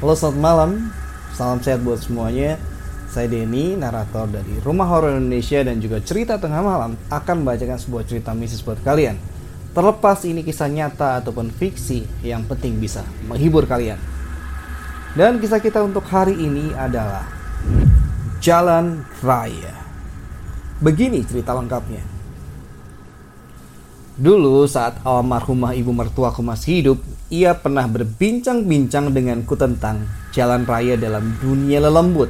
Halo selamat malam, salam sehat buat semuanya. Saya Denny, narator dari Rumah Horor Indonesia dan juga cerita tengah malam akan membacakan sebuah cerita mistis buat kalian. Terlepas ini kisah nyata ataupun fiksi, yang penting bisa menghibur kalian. Dan kisah kita untuk hari ini adalah Jalan Raya. Begini cerita lengkapnya. Dulu saat almarhumah ibu mertuaku masih hidup, ia pernah berbincang-bincang denganku tentang jalan raya dalam dunia lelembut.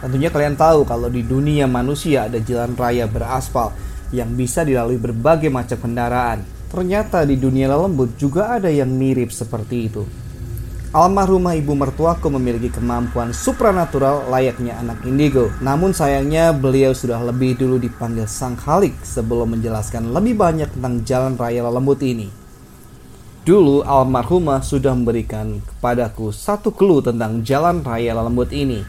Tentunya kalian tahu kalau di dunia manusia ada jalan raya beraspal yang bisa dilalui berbagai macam kendaraan. Ternyata di dunia lelembut juga ada yang mirip seperti itu. Almarhumah ibu mertuaku memiliki kemampuan supranatural layaknya anak indigo. Namun sayangnya beliau sudah lebih dulu dipanggil Sang Khalik sebelum menjelaskan lebih banyak tentang jalan raya lembut ini. Dulu almarhumah sudah memberikan kepadaku satu clue tentang jalan raya lembut ini.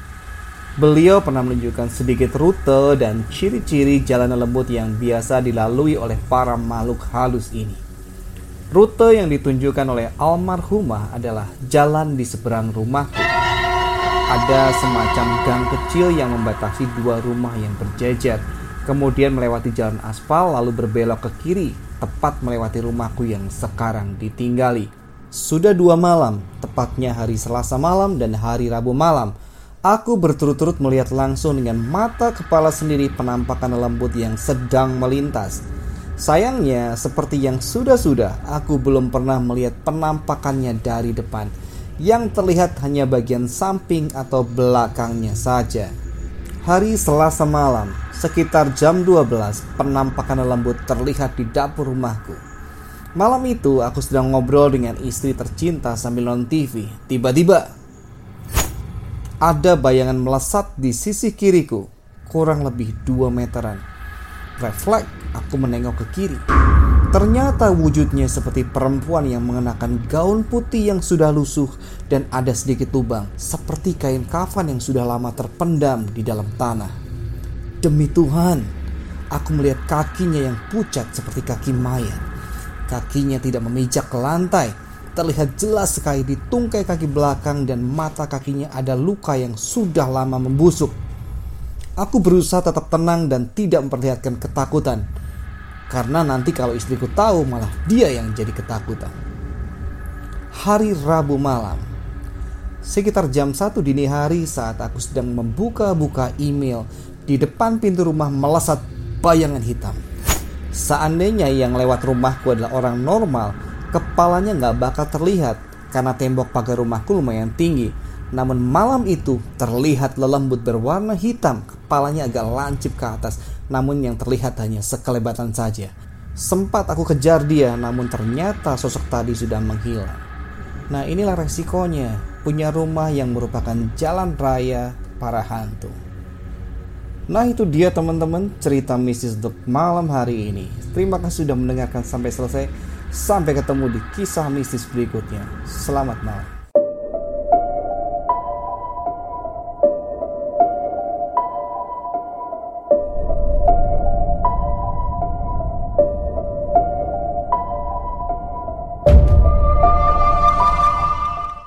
Beliau pernah menunjukkan sedikit rute dan ciri-ciri jalan lembut yang biasa dilalui oleh para makhluk halus ini. Rute yang ditunjukkan oleh almarhumah adalah jalan di seberang rumahku. Ada semacam gang kecil yang membatasi dua rumah yang berjejer, kemudian melewati jalan aspal lalu berbelok ke kiri, tepat melewati rumahku yang sekarang ditinggali. Sudah dua malam, tepatnya hari Selasa malam dan hari Rabu malam, aku berturut-turut melihat langsung dengan mata kepala sendiri penampakan lembut yang sedang melintas. Sayangnya, seperti yang sudah-sudah, aku belum pernah melihat penampakannya dari depan. Yang terlihat hanya bagian samping atau belakangnya saja. Hari Selasa malam, sekitar jam 12, penampakan lembut terlihat di dapur rumahku. Malam itu, aku sedang ngobrol dengan istri tercinta sambil nonton TV. Tiba-tiba, ada bayangan melesat di sisi kiriku, kurang lebih 2 meteran. Refleks Aku menengok ke kiri. Ternyata wujudnya seperti perempuan yang mengenakan gaun putih yang sudah lusuh dan ada sedikit lubang, seperti kain kafan yang sudah lama terpendam di dalam tanah. Demi Tuhan, aku melihat kakinya yang pucat seperti kaki mayat. Kakinya tidak memijak ke lantai, terlihat jelas sekali di tungkai kaki belakang dan mata kakinya ada luka yang sudah lama membusuk. Aku berusaha tetap tenang dan tidak memperlihatkan ketakutan. Karena nanti kalau istriku tahu malah dia yang jadi ketakutan. Hari Rabu malam. Sekitar jam 1 dini hari saat aku sedang membuka-buka email, di depan pintu rumah melesat bayangan hitam. Seandainya yang lewat rumahku adalah orang normal, kepalanya nggak bakal terlihat karena tembok pagar rumahku lumayan tinggi. Namun malam itu terlihat lelembut berwarna hitam, kepalanya agak lancip ke atas namun yang terlihat hanya sekelebatan saja. Sempat aku kejar dia, namun ternyata sosok tadi sudah menghilang. Nah, inilah resikonya punya rumah yang merupakan jalan raya para hantu. Nah, itu dia teman-teman cerita mistis untuk malam hari ini. Terima kasih sudah mendengarkan sampai selesai. Sampai ketemu di kisah mistis berikutnya. Selamat malam.